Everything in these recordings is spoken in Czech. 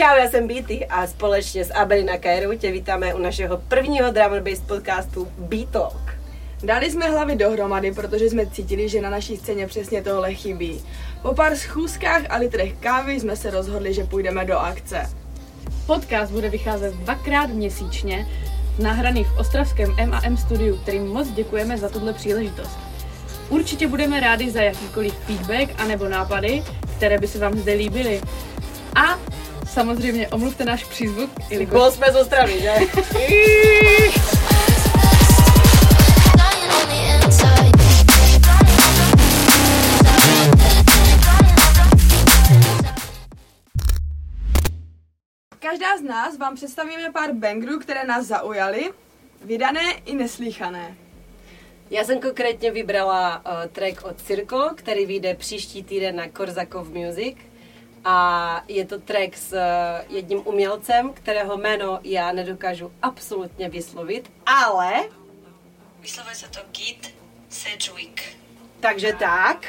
Čau, já jsem Beaty a společně s Abelina Kairu tě vítáme u našeho prvního bass podcastu Beat Talk. Dali jsme hlavy dohromady, protože jsme cítili, že na naší scéně přesně tohle chybí. Po pár schůzkách a litrech kávy jsme se rozhodli, že půjdeme do akce. Podcast bude vycházet dvakrát měsíčně, nahraný v ostravském M&M studiu, kterým moc děkujeme za tuhle příležitost. Určitě budeme rádi za jakýkoliv feedback anebo nápady, které by se vám zde líbily. A samozřejmě omluvte náš přízvuk, jelikož Bol jsme z Ostravy, že? Každá z nás vám představíme pár bangerů, které nás zaujaly, vydané i neslíchané. Já jsem konkrétně vybrala uh, track od Circle, který vyjde příští týden na Korzakov Music. A je to track s uh, jedním umělcem, kterého jméno já nedokážu absolutně vyslovit, ale Vyslovuje se to Git Sedgwick. takže tak,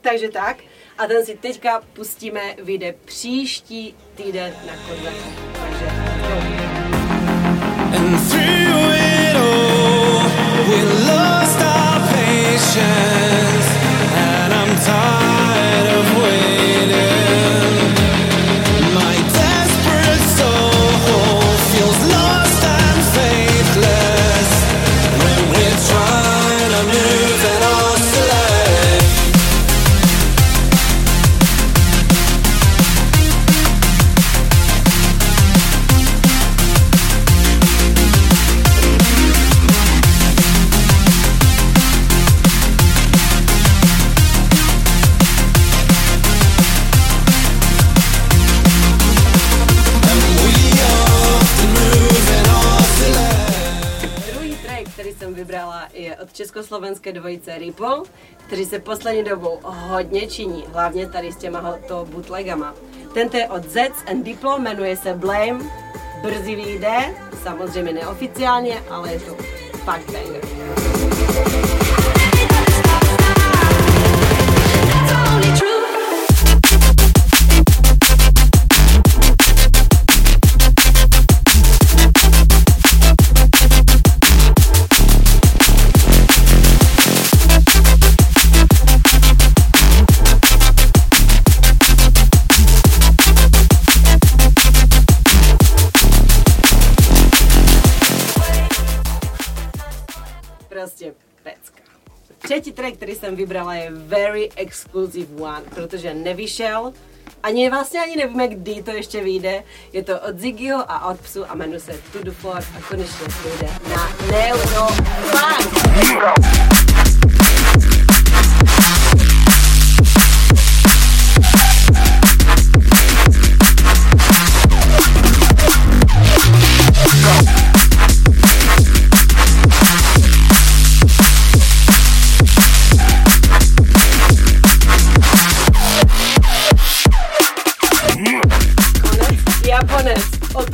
takže tak. A ten si teďka pustíme, vyjde příští týden na Korzakov. Takže jo. And through it all, we lost our patience, československé dvojice Ripple, kteří se poslední dobou hodně činí, hlavně tady s těma to bootlegama. Tento je od Zets and Diplo, jmenuje se Blame, brzy vyjde, samozřejmě neoficiálně, ale je to fakt banger. Prostě pecka. Třetí track, který jsem vybrala, je Very Exclusive One, protože nevyšel. Ani vlastně ani nevíme, kdy to ještě vyjde. Je to od Ziggyho a od Psu a jmenuje se To The Floor a konečně vyjde na Neurofunk. Konec,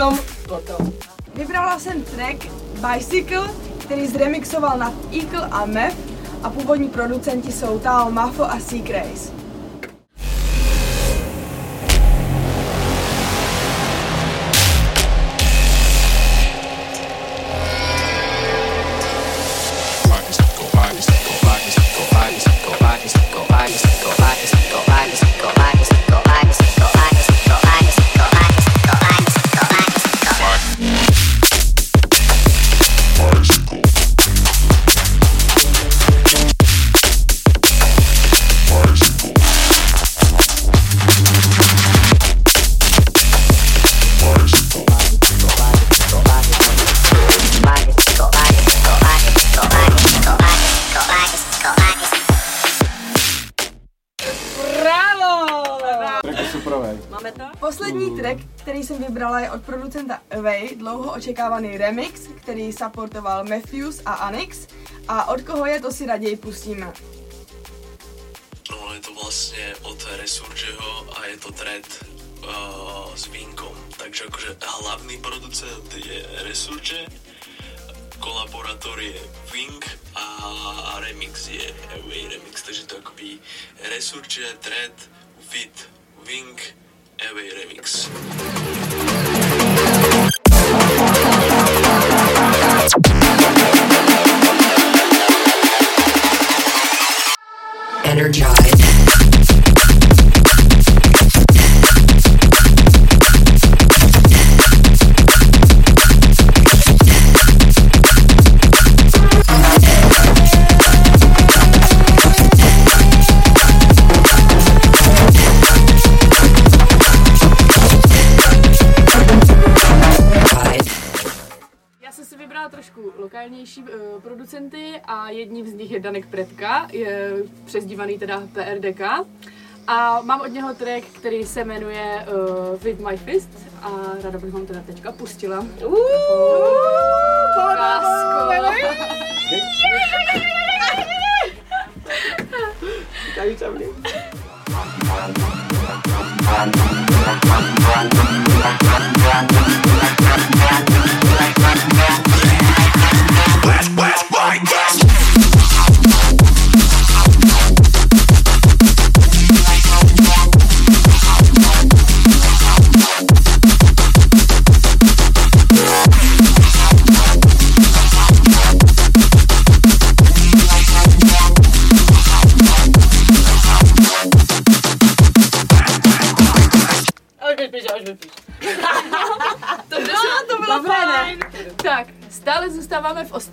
o tom potom. Vybrala jsem track Bicycle, který zremixoval na Eagle a Meth a původní producenti jsou Tao Mafo a Seek dlouho očekávaný remix, který supportoval Matthews a Anix. A od koho je, to si raději pustíme. No, je to vlastně od Resurgeho a je to thread uh, s Vinkom. Takže akože hlavný producent je Resurge, kolaborátor je Wing a remix je Away Remix, takže to je akoby Resurge, thread, fit, Wing Away Remix. energized. Já jsem si vybrala trošku lokálnější uh, producenty a jedním z nich je Danek Pretka, je přezdívaný teda PRDK. A mám od něho track, který se jmenuje uh, With My Fist a ráda bych vám teda teďka pustila. Lásko. A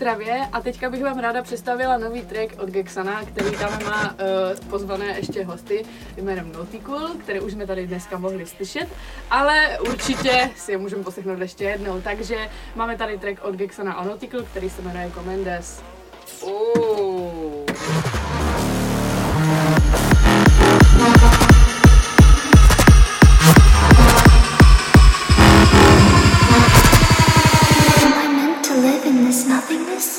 Ostravě a teďka bych vám ráda představila nový track od Gexana, který tam má uh, pozvané ještě hosty jménem Nauticul, které už jsme tady dneska mohli slyšet, ale určitě si je můžeme poslechnout ještě jednou. Takže máme tady track od Gexana a Nauticul, který se jmenuje Comendes. Uh. Nothingness?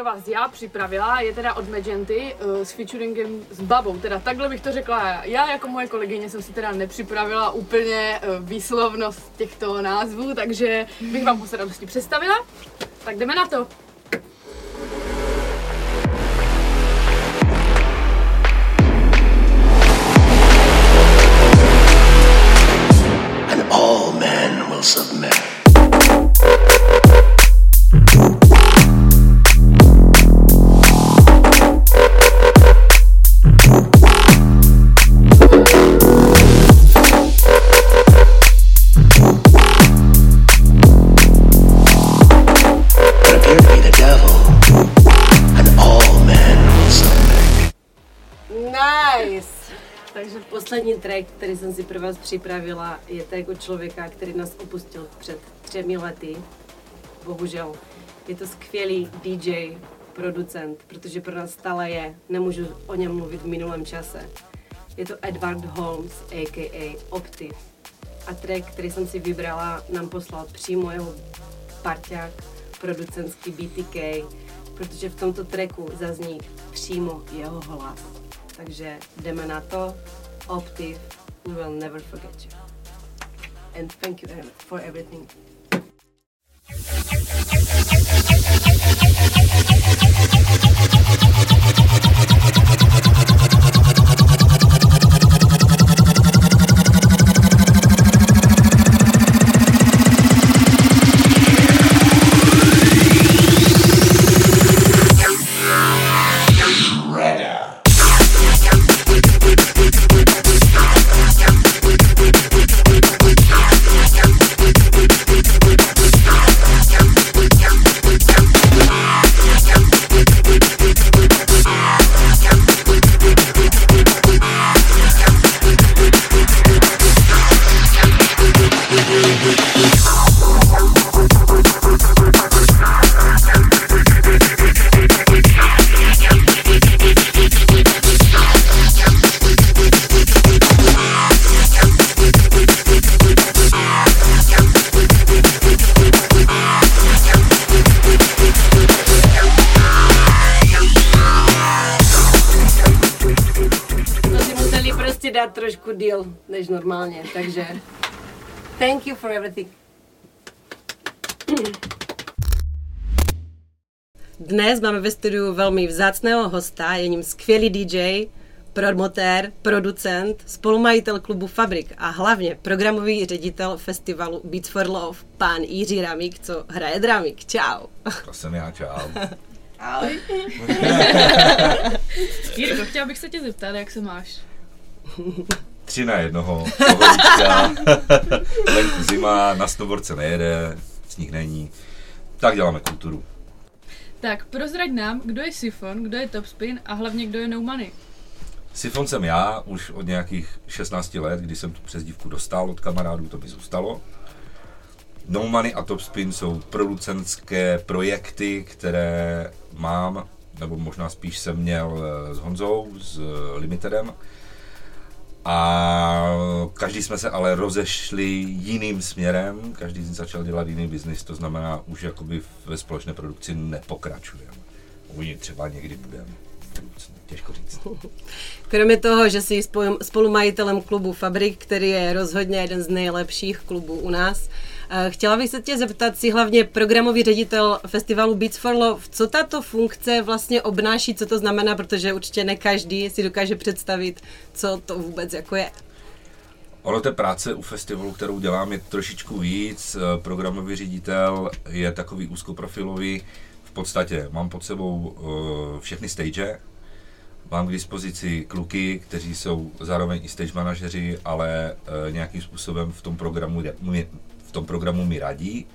Pro vás já připravila, je teda od Magenty uh, s featuringem s Babou. Teda takhle bych to řekla já. Já jako moje kolegyně jsem si teda nepřipravila úplně uh, výslovnost těchto názvů, takže bych vám ho s radostí představila. Tak jdeme na to. Poslední track, který jsem si pro vás připravila, je od člověka, který nás opustil před třemi lety. Bohužel. Je to skvělý DJ, producent, protože pro nás stále je. Nemůžu o něm mluvit v minulém čase. Je to Edward Holmes, a.k.a. Optiv. A track, který jsem si vybrala, nám poslal přímo jeho parťák, producentský BTK, protože v tomto tracku zazní přímo jeho hlas. Takže jdeme na to. Optiv, we will never forget you. And thank you for everything. Redder. Díl než normálně, takže thank you for everything. Dnes máme ve studiu velmi vzácného hosta, je ním skvělý DJ, promotér, producent, spolumajitel klubu Fabrik a hlavně programový ředitel festivalu Beats for Love, pán Jiří Ramík, co hraje dramík. Čau. To jsem já, čau. Ahoj. Jirko, chtěla bych se tě zeptat, jak se máš? Tři na jednoho, pohodička, venku zima, na snowboardce nejede, sníh není. Tak děláme kulturu. Tak, prozrať nám, kdo je Sifon, kdo je Topspin a hlavně kdo je No Money. Sifon jsem já už od nějakých 16 let, kdy jsem tu přezdívku dostal od kamarádů, to mi zůstalo. No Money a Topspin jsou producentské projekty, které mám, nebo možná spíš jsem měl s Honzou, s Limitedem. A každý jsme se ale rozešli jiným směrem, každý začal dělat jiný biznis, to znamená, už jakoby ve společné produkci nepokračujeme. Uvidí třeba někdy budeme. Těžko říct. Kromě toho, že jsi spolu- spolumajitelem klubu Fabrik, který je rozhodně jeden z nejlepších klubů u nás, eh, chtěla bych se tě zeptat, si hlavně programový ředitel festivalu Beats for Love, co tato funkce vlastně obnáší, co to znamená, protože určitě ne každý si dokáže představit, co to vůbec jako je. Ono té práce u festivalu, kterou dělám, je trošičku víc. Eh, Programový ředitel je takový úzkoprofilový. V podstatě mám pod sebou eh, všechny stage, mám k dispozici kluky, kteří jsou zároveň i stage manažeři, ale eh, nějakým způsobem v tom programu, mi- v tom programu mi radí.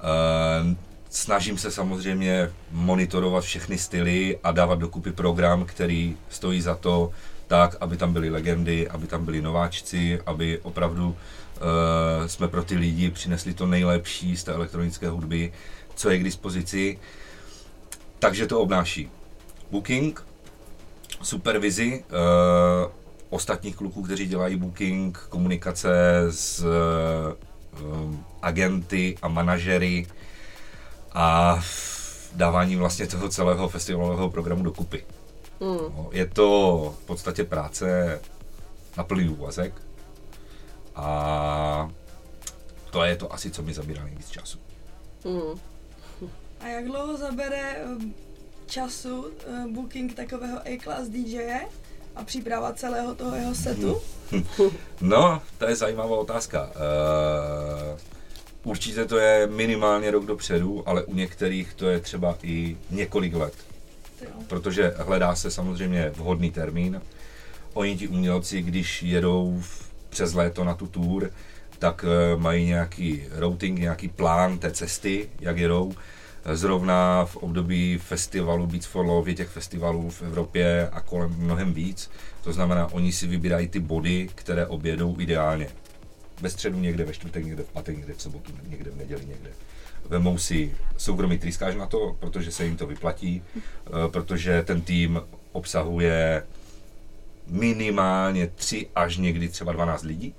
Eh, Snažím se samozřejmě monitorovat všechny styly a dávat dokupy program, který stojí za to, tak, aby tam byly legendy, aby tam byli nováčci, aby opravdu uh, jsme pro ty lidi přinesli to nejlepší z té elektronické hudby, co je k dispozici. Takže to obnáší booking, supervizi uh, ostatních kluků, kteří dělají booking, komunikace s uh, agenty a manažery, a dávání vlastně toho celého festivalového programu dokupy. No, Je to v podstatě práce na plný úvazek a to je to asi, co mi zabírá nejvíc času. A jak dlouho zabere um, času uh, booking takového A-class DJe a příprava celého toho jeho setu? No, to je zajímavá otázka. Uh, určitě to je minimálně rok dopředu, ale u některých to je třeba i několik let. Protože hledá se samozřejmě vhodný termín. Oni ti umělci, když jedou v- přes léto na tu tour, tak eh, mají nějaký routing, nějaký plán té cesty, jak jedou. Zrovna v období festivalu Beats for Love těch festivalů v Evropě a kolem mnohem víc. To znamená, oni si vybírají ty body, které objedou ideálně. Ve středu někde, ve čtvrtek někde, v pátek někde, v sobotu někde, v neděli někde. Vemou si soukromý trýskáč na to, protože se jim to vyplatí, eh, protože ten tým obsahuje minimálně 3 až někdy třeba 12 lidí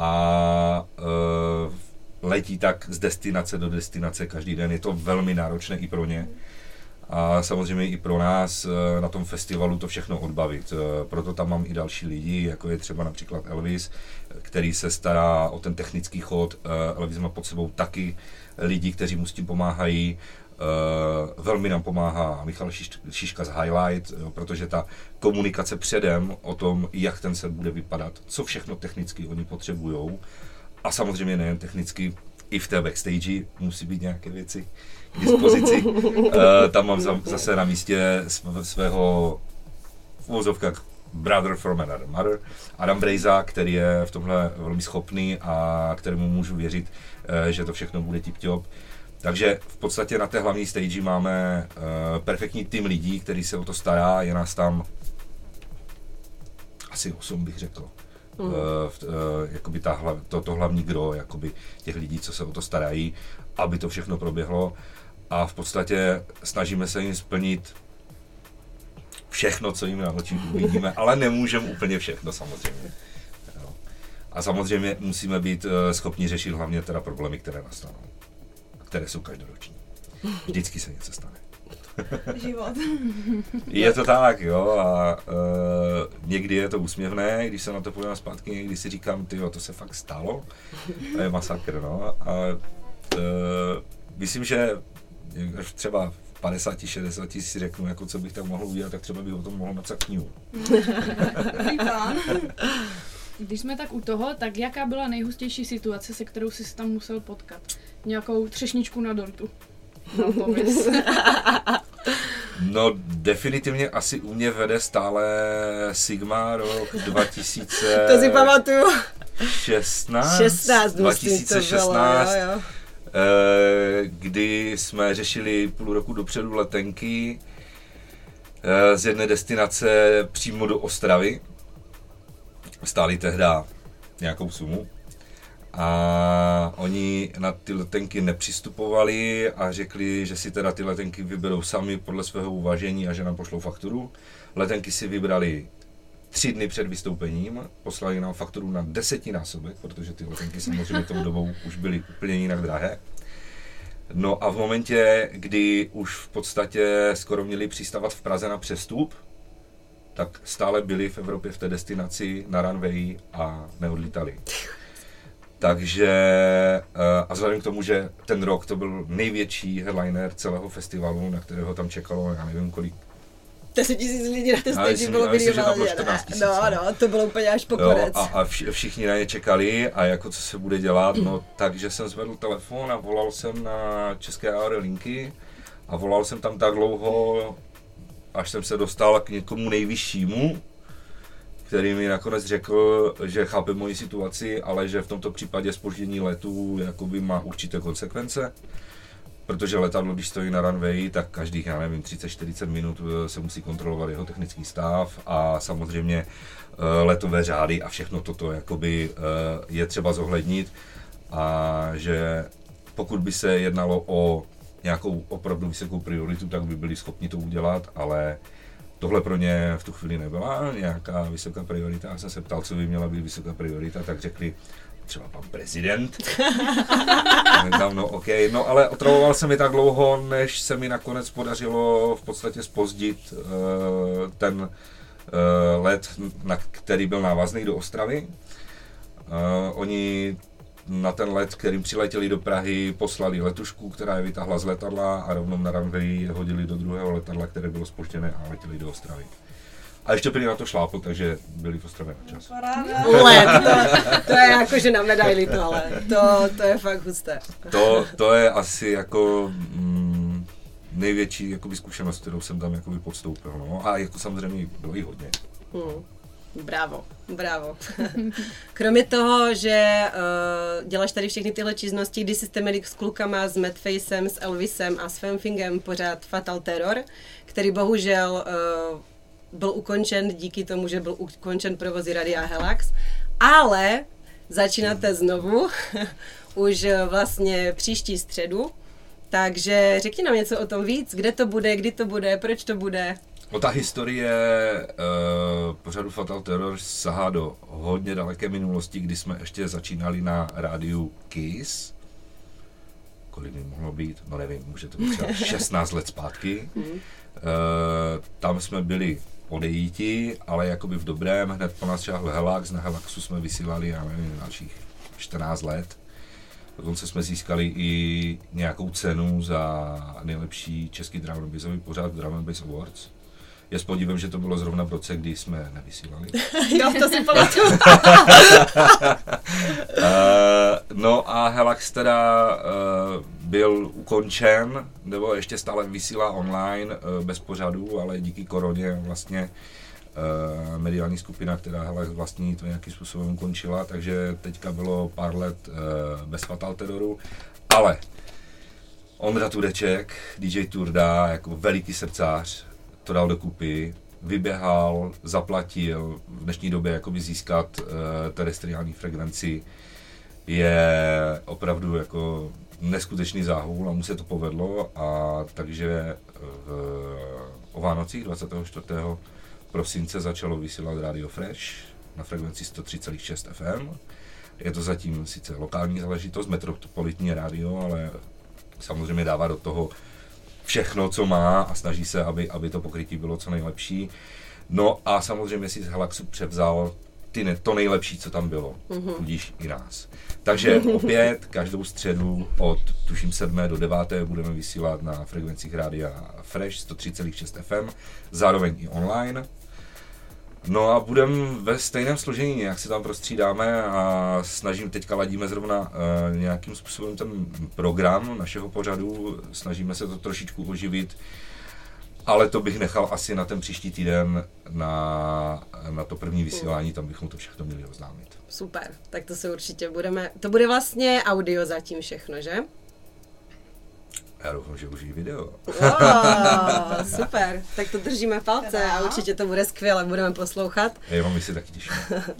a uh, letí tak z destinace do destinace každý den. Je to velmi náročné i pro ně. A samozřejmě i pro nás eh, na tom festivalu to všechno odbavit. Eh, Proto tam mám i další lidi, jako je třeba například Elvis, který se stará o ten technický chod. Eh, Elvis má pod sebou taky lidi, kteří mu s tím pomáhají. Velmi nám pomáhá Michal Šiš- Šiška z Highlight, protože ta komunikace předem o tom, jak ten set bude vypadat, co všechno technicky oni potřebují, a samozřejmě nejen technicky, i v té backstage musí být nějaké věci k dispozici. uh, tam mám za- zase na místě sv- svého v uvozovkách brother from another mother, Adam Brejza, který je v tomhle velmi schopný a kterému můžu věřit, eh, že to všechno bude tip-top. Takže v podstatě na té hlavní stage máme eh, perfektní tým lidí, který se o to stará, je nás tam asi 8 bych řekl. Mm. Uh, jakoby ta, hla- to, to hlavní gro jakoby těch lidí, co se o to starají, aby to všechno proběhlo. A v podstatě snažíme se jim splnit všechno, co jim na oči uvidíme, ale nemůžeme úplně všechno samozřejmě. A samozřejmě musíme být eh, schopni řešit hlavně teda problémy, které nastanou. Které jsou každoroční. Vždycky se něco stane. Život. Je to tak, jo, a uh, někdy je to úsměvné, když se na to podívám zpátky, někdy si říkám, ty to se fakt stalo, to je masakr, no, a uh, myslím, že až třeba v 50, 60 si řeknu, jako co bych tam mohl udělat, tak třeba bych o tom mohl napsat knihu. Když jsme tak u toho, tak jaká byla nejhustější situace, se kterou jsi se tam musel potkat? Nějakou třešničku na dortu. No, definitivně asi u mě vede stále Sigma rok 2000. To si pamatuju. 16, 16, myslím, to bylo, 2016, jo, jo. eh, kdy jsme řešili půl roku dopředu letenky eh, z jedné destinace přímo do Ostravy. Stály tehda nějakou sumu. A oni na ty letenky nepřistupovali a řekli, že si teda ty letenky vyberou sami podle svého uvažení a že nám pošlou fakturu. Letenky si vybrali tři dny před vystoupením, poslali nám fakturu na desetinásobek, protože ty letenky samozřejmě tou dobou už byly úplně jinak drahé. No a v momentě, kdy už v podstatě skoro měli přistavat v Praze na přestup, tak stále byli v Evropě v té destinaci na runway a neodlítali. Takže eh, a vzhledem k tomu, že ten rok to byl největší headliner celého festivalu, na kterého tam čekalo, já nevím kolik, 10 tisíc lidí na té stage bylo minimálně, 14 ne? 000, No, no. no, to bylo úplně až po konec. a, a vši, všichni na ně čekali a jako co se bude dělat, no takže jsem zvedl telefon a volal jsem na české aerolinky a volal jsem tam tak dlouho, až jsem se dostal k někomu nejvyššímu, který mi nakonec řekl, že chápe moji situaci, ale že v tomto případě spoždění letu jakoby má určité konsekvence. Protože letadlo, když stojí na runway, tak každých, já nevím, 30-40 minut eh, se musí kontrolovat jeho technický stav a samozřejmě eh, letové řády a všechno toto jakoby eh, je třeba zohlednit a že pokud by se jednalo o nějakou opravdu vysokou prioritu, tak by byli schopni to udělat, ale tohle pro ně v tu chvíli nebyla nějaká vysoká priorita. Já jsem se ptal, co by měla být vysoká priorita, tak řekli třeba pan prezident. Říkám, no ok, no ale otravoval se mi tak dlouho, než se mi nakonec podařilo v podstatě spozdit uh, ten uh, let, na který byl návazný do Ostravy. Uh, oni na ten let, kterým přiletěli do Prahy, poslali letušku, která je vytáhla z letadla a rovnou na runway je hodili do druhého letadla, které bylo spoštěné a letěli do Ostravy. A ještě prý na to šlápl, takže byli v Ostravě na čas. Let, to, to je jako, že na medaili to, ale to, to je fakt husté. To, to je asi jako mm, největší jakoby, zkušenost, kterou jsem tam jakoby podstoupil. No. A jako samozřejmě bylo jí hodně. Hmm. Bravo, bravo. Kromě toho, že uh, děláš tady všechny tyhle činnosti, kdy jste měli s klukama, s Madfacem, s Elvisem a s Femfingem pořád Fatal Terror, který bohužel uh, byl ukončen díky tomu, že byl ukončen provozy Radia Helax, ale začínáte znovu, už eh, vlastně příští středu, takže řekni nám něco o tom víc, kde to bude, kdy to bude, proč to bude. No ta historie uh, pořadu Fatal Terror sahá do hodně daleké minulosti, kdy jsme ještě začínali na rádiu Kiss. Kolik by mohlo být? No nevím, může to být třeba 16 let zpátky. Uh, tam jsme byli odejíti, ale jakoby v dobrém, hned po nás šáhl Helax, na Helaxu jsme vysílali, já nevím, dalších 14 let. Dokonce jsme získali i nějakou cenu za nejlepší český drum pořád v Drum Bass Awards. Je s podívem, že to bylo zrovna v roce, kdy jsme nevysílali. jo, to si pamatuju. Uh, no a Helax teda uh, byl ukončen, nebo ještě stále vysílá online uh, bez pořadu, ale díky koroně vlastně uh, mediální skupina, která Helax vlastní, to nějakým způsobem ukončila, takže teďka bylo pár let uh, bez Fatal Terroru, ale Ondra Tureček, DJ Turda, jako veliký srdcář, to dal dokupy, vyběhal, zaplatil, v dnešní době jakoby získat uh, terestriální frekvenci je opravdu jako neskutečný záhul a mu se to povedlo a takže v, o Vánocích 24. prosince začalo vysílat Radio Fresh na frekvenci 103,6 FM. Je to zatím sice lokální záležitost, metropolitní rádio, ale samozřejmě dává do toho všechno, co má a snaží se, aby, aby to pokrytí bylo co nejlepší. No a samozřejmě si z Halaxu převzal ty ne, to nejlepší, co tam bylo, mm-hmm. tudíž i nás. Takže opět každou středu od tuším 7. do 9. budeme vysílat na frekvencích rádia Fresh 103,6 FM, zároveň i online. No a budeme ve stejném složení, nějak se tam prostřídáme a snažím, teďka ladíme zrovna uh, nějakým způsobem ten program našeho pořadu, snažíme se to trošičku oživit, ale to bych nechal asi na ten příští týden, na, na to první vysílání, tam bychom to všechno měli oznámit. Super, tak to se určitě budeme, to bude vlastně audio zatím všechno, že? Já doufám, že už video. Oh, super, tak to držíme palce a určitě to bude skvěle, budeme poslouchat. Já vám si taky těším.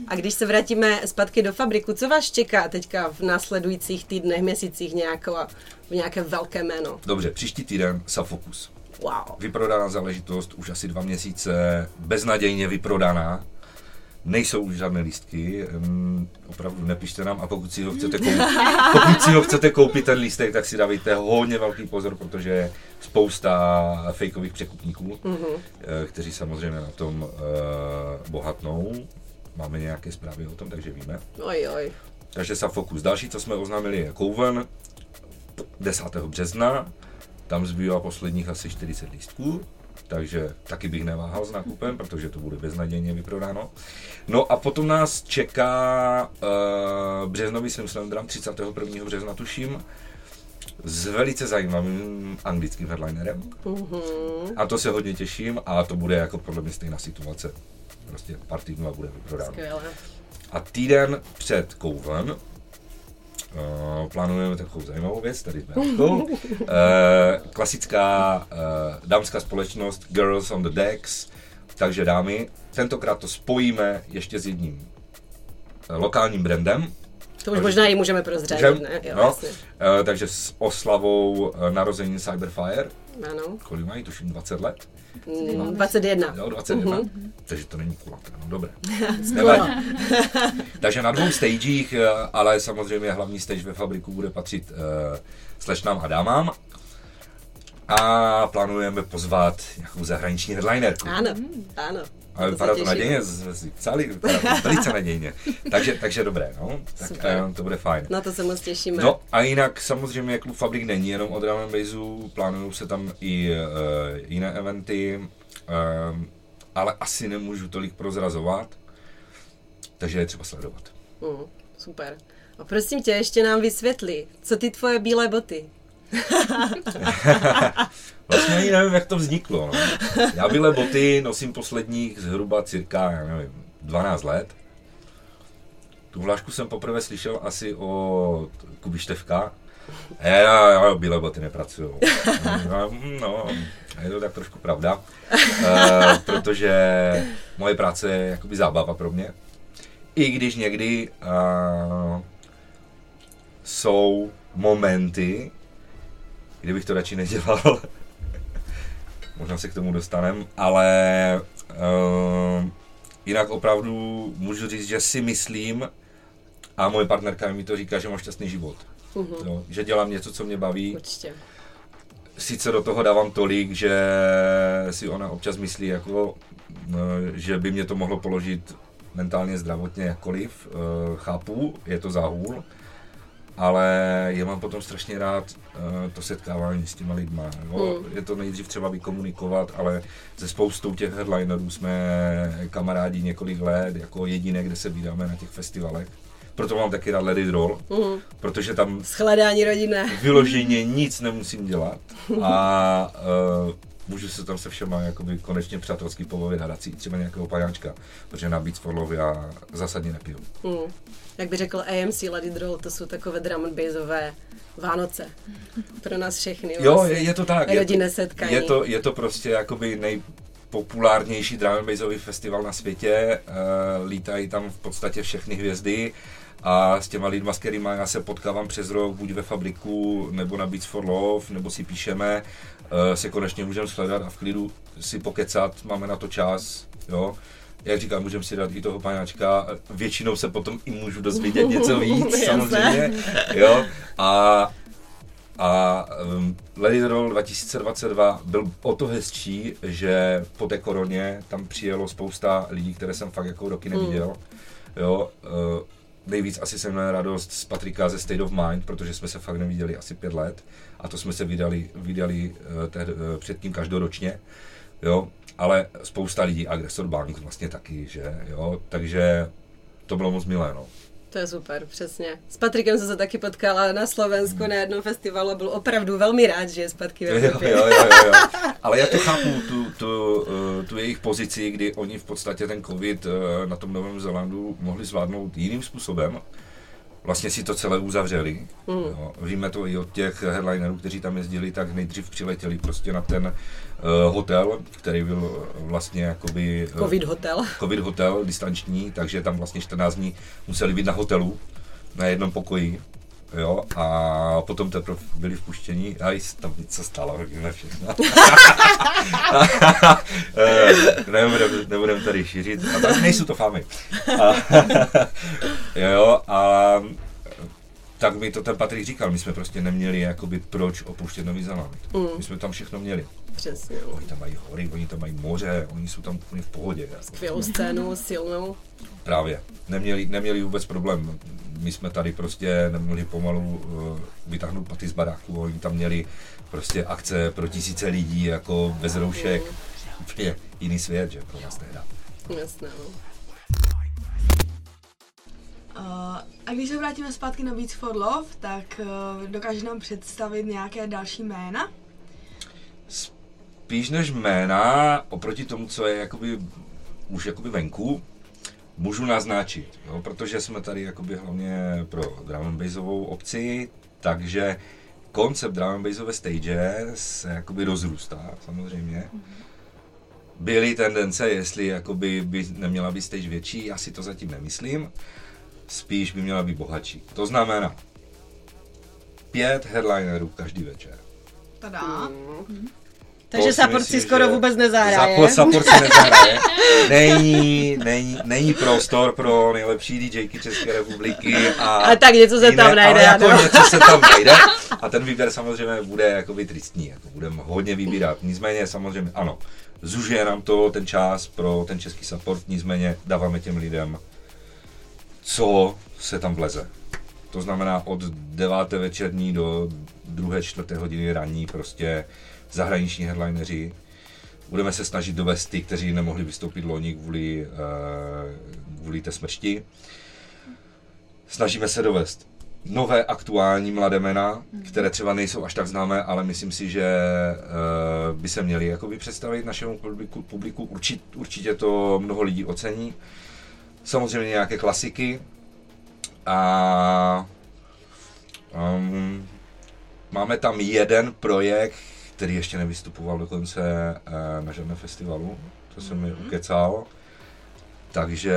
A když se vrátíme zpátky do fabriku, co vás čeká teďka v následujících týdnech, měsících nějakou, nějaké velké jméno? Dobře, příští týden Safokus. Wow. Vyprodaná záležitost, už asi dva měsíce, beznadějně vyprodaná. Nejsou už žádné lístky, mm, opravdu nepište nám a pokud si ho chcete koupit, pokud si ho chcete koupit ten lístek, tak si dávejte hodně velký pozor, protože je spousta fejkových překupníků, mm-hmm. kteří samozřejmě na tom uh, bohatnou. Máme nějaké zprávy o tom, takže víme. Oj, oj. Takže Safokus. Další, co jsme oznámili, je Kouven 10. března. Tam zbývá posledních asi 40 lístků, takže taky bych neváhal s nákupem, protože to bude beznadějně vyprodáno. No a potom nás čeká uh, březnový Slam Drum 31. března, tuším, s velice zajímavým anglickým headlinerem. Mm-hmm. A to se hodně těším a to bude jako podle mě stejná situace. Prostě pár týdnů a bude vyprodáno. Skvěle. A týden před Kouven Uh, plánujeme takovou zajímavou věc, tady jsme uh, klasická uh, dámská společnost Girls on the Decks, takže dámy, tentokrát to spojíme ještě s jedním uh, lokálním brandem. To už možná i můžeme prozřadit, Můžem? ne? Jo, no, jasně. uh, takže s oslavou uh, narození Cyberfire, Ano. kolik mají, tuším 20 let, Mm, 21. jo, 21, uh-huh. takže to není kulaté, no dobré. Nevadí. Takže na dvou stagech, eh, ale samozřejmě hlavní stage ve fabriku bude patřit uh, slešnám a dámám. A plánujeme pozvat nějakou zahraniční headlinerku. Ano, ano. Ale to vypadá to nadějně, psali, to velice nadějně. Takže, takže dobré, no. Tak Super. uh, to bude fajn. Na to se moc těšíme. No a jinak samozřejmě Klub Fabrik není jenom o drum and bassu, plánují se tam i uh, jiné eventy, um, ale asi nemůžu tolik prozrazovat, takže je třeba sledovat. Mm, super. A prosím tě, ještě nám vysvětli, co ty tvoje bílé boty? Vlastně ani nevím, jak to vzniklo. No. Já bílé boty nosím posledních zhruba cirka, já nevím, 12 let. Tu hlášku jsem poprvé slyšel asi od Kuby Števka. Já, já, já bílé boty nepracuju. No, je to tak trošku pravda, uh, protože moje práce je jakoby zábava pro mě. I když někdy uh, jsou momenty, kdybych to radši nedělal, možná se k tomu dostanem, ale uh, jinak opravdu můžu říct, že si myslím, a moje partnerka mi to říká, že mám šťastný život. Mhm. Jo, že dělám něco, co mě baví. Určitě. Sice do toho dávám tolik, že si ona občas myslí, jako, no, že by mě to mohlo položit mentálně, zdravotně, jakkoliv. Eh, Chápu, je to záhůl, ale já mám potom strašně rád eh, to setkávání s těma lidma. Jo? Hmm. Je to nejdřív třeba vykomunikovat, ale se spoustou těch headlinerů jsme kamarádi několik let, jako jediné, kde se vídáme na těch festivalech. Proto mám taky rád Let It Roll, Mhm. protože tam Shledání rodinné. vyloženě nic nemusím dělat a uh, můžu se tam se všema jakoby konečně přátelsky pobavit a si třeba nějakého pajáčka, protože na Beats for Love já zásadně nepiju. Hmm. Jak by řekl AMC Lady Droll, to jsou takové drum and bassové Vánoce. Pro nás všechny. Jo, vlastně. je, je to tak. Je, Rodinné setkání. je, to, je to prostě jakoby nejpopulárnější drum and bassový festival na světě. Uh, lítají tam v podstatě všechny hvězdy a s těma lidma, s kterými já se potkávám přes rok, buď ve fabriku, nebo na Beats for Love, nebo si píšeme, se konečně můžeme sledat a v klidu si pokecat, máme na to čas, jo. Jak říkám, můžeme si dát i toho panáčka, většinou se potom i můžu dozvědět něco víc, samozřejmě, jo. A A um, Lady Roll 2022 byl o to hezčí, že po té koroně tam přijelo spousta lidí, které jsem fakt jako roky neviděl. Jo, uh, nejvíc asi jsem měl radost z Patrika ze State of Mind, protože jsme se fakt neviděli asi pět let a to jsme se vydali, vydali uh, tehd, uh, předtím každoročně. Jo, ale spousta lidí, Agresor Bank vlastně taky, že jo, takže to bylo moc milé, no. To je super, přesně. S Patrikem jsem se taky potkala na Slovensku na jednom festivalu a byl opravdu velmi rád, že je zpátky ve Jo, jo, jo, jo, jo. Ale já to chápu, tu, tu, eh, tu jejich pozici, kdy oni v podstatě ten covid eh, na tom Novém Zélandu mohli zvládnout jiným způsobem. Vlastně si to celé uzavřeli. Mm. Jo. Víme to i od těch headlinerů, kteří tam jezdili, tak nejdřív přiletěli prostě na ten uh, hotel, který byl vlastně jakoby... eh, Covid hotel. covid hotel, distanční, takže tam vlastně 14 dní museli být na hotelu, na jednom pokoji. Jo, a potom teprve byli vpuštění a i se tam něco stalo, víme všechno. Eh, nebudem, nebudem tady šířit, a tak nejsou to famy. A, jo, a tak mi to ten Patrik říkal, my jsme prostě neměli jakoby proč opuštět Nový Zéland. Mm. My jsme tam všechno měli. Přesně. Oni tam mají hory, oni tam mají moře, oni jsou tam úplně v pohodě. Jako. Skvělou scénu, silnou. Právě. Neměli, neměli vůbec problém. My jsme tady prostě nemohli pomalu uh, vytáhnout paty z baráku. Oni tam měli prostě akce pro tisíce lidí, jako bez roušek. Úplně jiný svět, že pro nás tehda. Jasné, no. Uh, a když se vrátíme zpátky na Beats for Love, tak uh, dokáže nám představit nějaké další jména? Spíš než jména, oproti tomu, co je jakoby, už jakoby venku, můžu naznačit, jo, protože jsme tady jakoby hlavně pro drum bassovou obci, takže koncept drum bassové stage se jakoby rozrůstá samozřejmě. Byly tendence, jestli jakoby by neměla být stage větší, já si to zatím nemyslím. Spíš by měla být bohatší. To znamená pět headlinerů každý večer. Tada. Takže si support myslím, si skoro že vůbec nezahraje. Support, support si nezahraje. Není, není, není prostor pro nejlepší DJky České republiky. A Ale tak něco se tam najde, Ale jako něco se tam najde. A ten výběr samozřejmě bude jakoby tristní. Jako budeme hodně vybírat. Nicméně samozřejmě ano. Zužije nám to ten čas pro ten český support, nicméně dáváme těm lidem, co se tam vleze. To znamená od 9. večerní do 2. 4. hodiny ranní prostě zahraniční headlineři. Budeme se snažit dovést ty, kteří nemohli vystoupit loni kvůli, eh, kvůli té smršti. Snažíme se dovést nové aktuální mladé jména, které třeba nejsou až tak známé, ale myslím si, že eh, by se měli jakoby představit našemu publiku. publiku. Určit, určitě to mnoho lidí ocení. Samozřejmě nějaké klasiky. A um, máme tam jeden projekt, který ještě nevystupoval dokonce eh, na žádném festivalu. To jsem mi ukecal. Takže,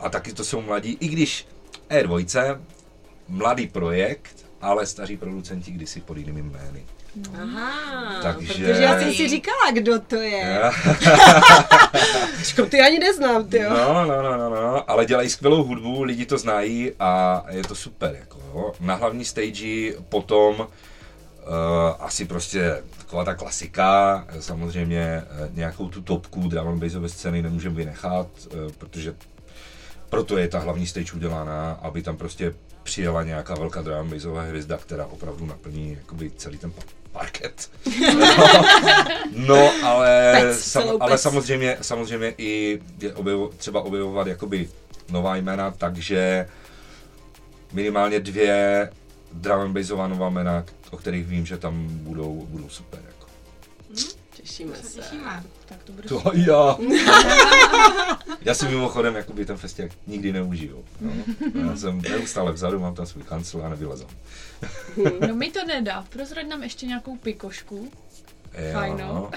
a taky to jsou mladí, i když E2, mladý projekt, ale staří producenti kdysi pod jinými jmény. Aha, Takže- protože já jsem si říkala, kdo to je. Čko, ty ani neznám, ty jo. No, no, no, no, no, ale dělají skvělou hudbu, lidi to znají a je to super. Jako, jo. Na hlavní stage potom uh, asi prostě taková ta klasika, samozřejmě eh, nějakou tu topku drum and bassové scény nemůžeme vynechat, uh, protože proto je ta hlavní stage udělaná, aby tam prostě přijela nějaká velká drum hvězda, která opravdu naplní jakoby celý ten parket. no, ale, Pec, sam, ale samozřejmě, samozřejmě i je objevo, třeba objevovat jakoby nová jména, takže minimálně dvě drum and bassová nová jména, o kterých vím, že tam budou, budou super. Těšíme se. Těšíme. Tak to bude To já. Já si mimochodem jakoby ten festiák nikdy neužiju. No. Já jsem neustále vzadu, mám tam svůj kancel a nevylezám. No mi to nedá. Prozrať nám ještě nějakou pikošku. Jo. Fajno.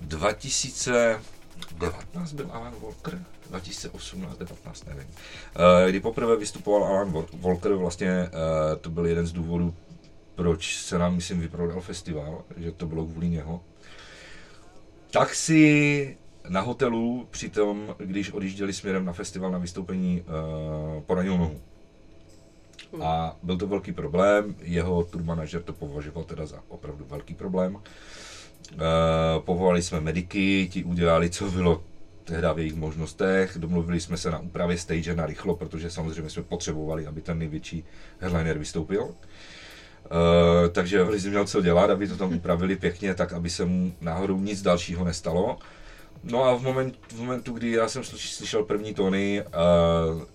2019 byl Alan Walker? 2018, 19, nevím. Eh, Kdy poprvé vystupoval Alan Wal- Walker, vlastně eh, to byl jeden z důvodů, proč se nám, myslím, vyprodal festival, že to bylo kvůli něho. Tak si na hotelu přitom, když odjížděli směrem na festival na vystoupení, uh, poranil nohu. A byl to velký problém, jeho tour manažer to považoval teda za opravdu velký problém. Uh, povolali jsme mediky, ti udělali, co bylo tehdy v jejich možnostech. Domluvili jsme se na úpravě stage na rychlo, protože samozřejmě jsme potřebovali, aby ten největší headliner vystoupil. Uh, takže Lizy měl co dělat, aby to tam upravili pěkně, tak aby se mu náhodou nic dalšího nestalo. No a v, moment, v momentu, kdy já jsem slyš- slyšel první tóny uh, uh,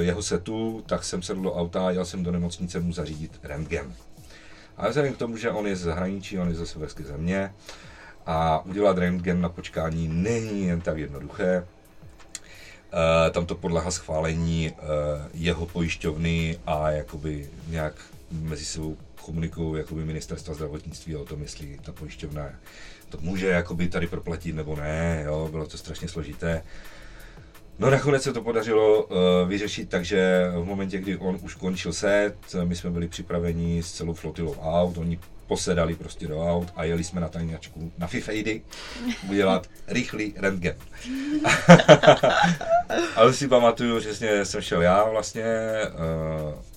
jeho setu, tak jsem sedl do auta a jel jsem do nemocnice mu zařídit rentgen. A vzhledem k tomu, že on je ze zahraničí, on je ze severské země a udělat rentgen na počkání není jen tak jednoduché. Uh, tam to podlehá schválení uh, jeho pojišťovny a jakoby nějak mezi sebou komunikují jakoby ministerstva zdravotnictví o tom, jestli ta pojišťovna to může jakoby tady proplatit nebo ne, jo, bylo to strašně složité. No nakonec se to podařilo uh, vyřešit, takže v momentě, kdy on už končil set, my jsme byli připraveni s celou flotilou aut, oni posedali prostě do aut a jeli jsme na tajňačku na Fifejdy udělat rychlý rentgen. Ale si pamatuju, že jsem jsem šel já vlastně, uh,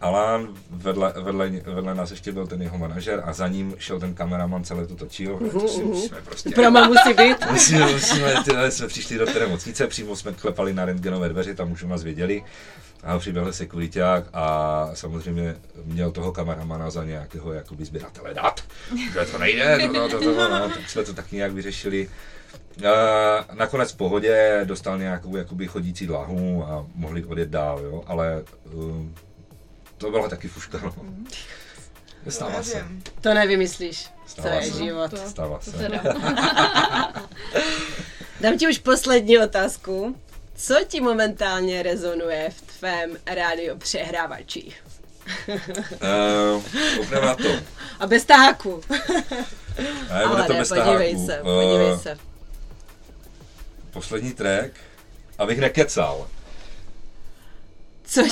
Alan, vedle, vedle, vedle nás ještě byl ten jeho manažer a za ním šel ten kameraman, celé to točil. To si musíme prostě Prama musí být. Musíme, musíme, tyhle, jsme přišli do té nemocnice, přímo jsme klepali na rentgenové dveře, tam už u nás věděli. A přiběhl sekuriták a samozřejmě měl toho kameramana za nějakého jakoby sběratele dat. Že to nejde, to, to, to, to, to, no, tak jsme to tak nějak vyřešili. A nakonec v pohodě dostal nějakou jakoby chodící dlahu a mohli odjet dál, jo, ale um, to byla taky fuška, no. Stává se. To nevymyslíš. To Stává je se. život. To, stává to se. teda. Dám ti už poslední otázku. Co ti momentálně rezonuje v tvém rádio přehrávači? Uh, na to. A bez taháku. Ne, bude Ale to ne, bez podívej taháku. se, Eh, podívej se. Poslední track, abych nekecal. Co.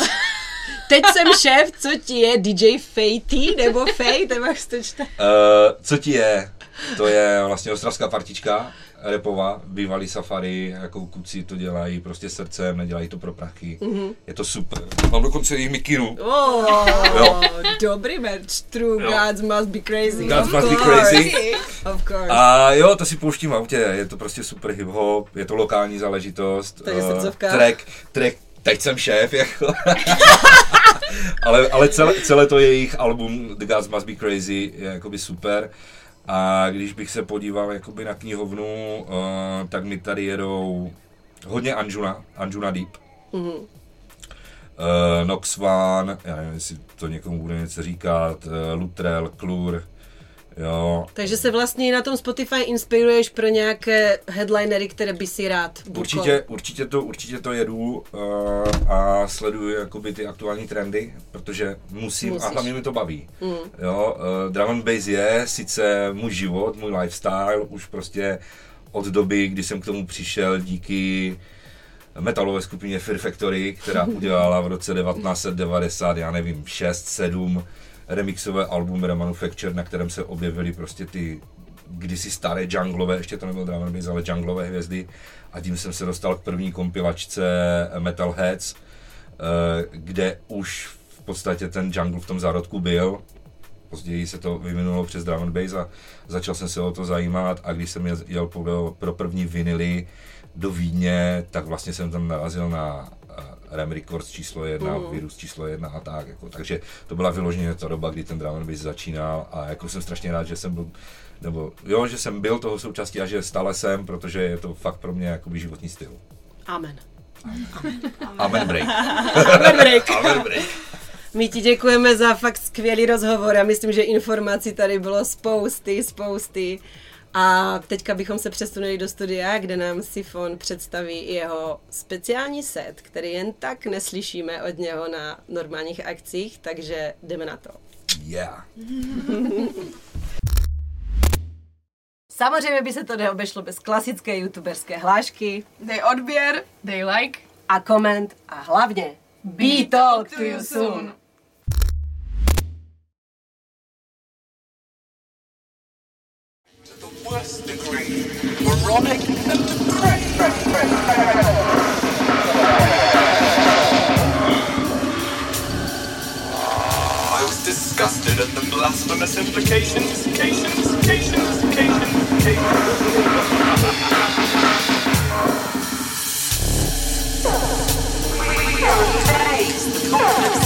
Teď jsem šéf, co ti je DJ Fejty nebo Fej, nebo jak to čte? Uh, co ti je? To je vlastně ostravská partička, repová, bývalý safari, jako kluci to dělají prostě srdcem, nedělají to pro prachy. Mm-hmm. Je to super. Mám dokonce jejich mikinu. Oh, Jo. dobrý merch. True Jo. gods must be crazy. Gods Of must be course. crazy. Of course. A jo, to si pouštím v autě, je to prostě super hip-hop, je to lokální záležitost. Takže eh, srdcovka. track, track, teď jsem šéf, jako. ale ale celé, celé to jejich album The Gods Must Be Crazy je jakoby super. A když bych se podíval jakoby na knihovnu, uh, tak mi tady jedou hodně Anjuna, Anjuna Deep. Mhm. Uh, Nox One, já nevím, jestli to někomu bude něco říkat, uh, Lutrell, Klur, jo, Takže se vlastně na tom Spotify inspiruješ pro nějaké headlinery, které by si rád bukol. Určitě, určitě, to, určitě to jedu uh, a sleduju jakoby ty aktuální trendy, protože musím Musíš. a hlavně mi to baví. Mm. Jo, uh, drum and bass je sice můj život, můj lifestyle, už prostě od doby, kdy jsem k tomu přišel díky metalové skupině Fear Factory, která udělala v roce 1990, já nevím, 6, 7 remixové album Remanufacture, na kterém se objevily prostě ty kdysi staré junglové, ještě to nebylo drum and bass, ale junglové hvězdy a tím jsem se dostal k první kompilačce Metalheads, eh, kde už v podstatě ten jungle v tom zárodku byl. Později se to vyvinulo přes drum and bass a začal jsem se o to zajímat a když jsem jel, pro první vinily do Vídně, tak vlastně jsem tam narazil na Ram Records číslo jedna, Mhm. Virus číslo jedna a tak. Jako. Takže to byla vyloženě ta doba, kdy ten drum bass začínal a jako jsem strašně rád, že jsem byl nebo jo, že jsem byl toho součástí a že stále jsem, protože je to fakt pro mě jakoby životní styl. Amen. Amen break. Amen break. Amen break. My ti děkujeme za fakt skvělý rozhovor a myslím, že informací tady bylo spousty, spousty. A teďka bychom se přesunuli do studia, kde nám Sifon představí jeho speciální set, který jen tak neslyšíme od něho na normálních akcích, takže jdeme na to. Yeah. Samozřejmě by se to neobešlo bez klasické youtuberské hlášky Dej odběr. Dej like. a koment a hlavně be talk to you soon. worst degree moronic and I was disgusted at the blasphemous implications, implications. We raise the confidence.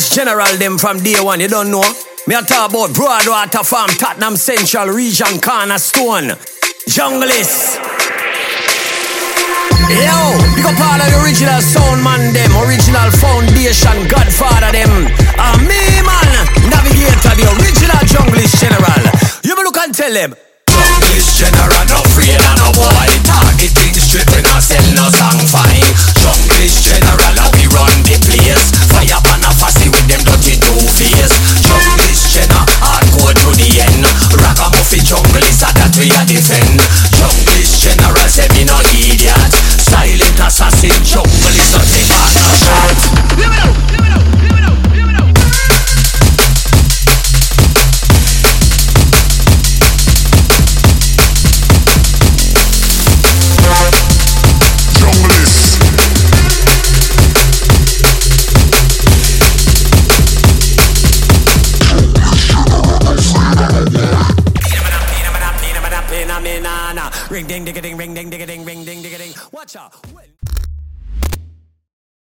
English general them from day one, you don't know? Me a talk about Broadwater Farm, Tottenham Central Region, Cornerstone, Junglist. Yo, pick up all of the original sound man them, original foundation, godfather them. Ah, me man, navigator, the original Junglist general. You me look and tell them. Junglist general, no afraid and no boy. Target things stripping and send no song fine. Junglist general. we are the same Watch out.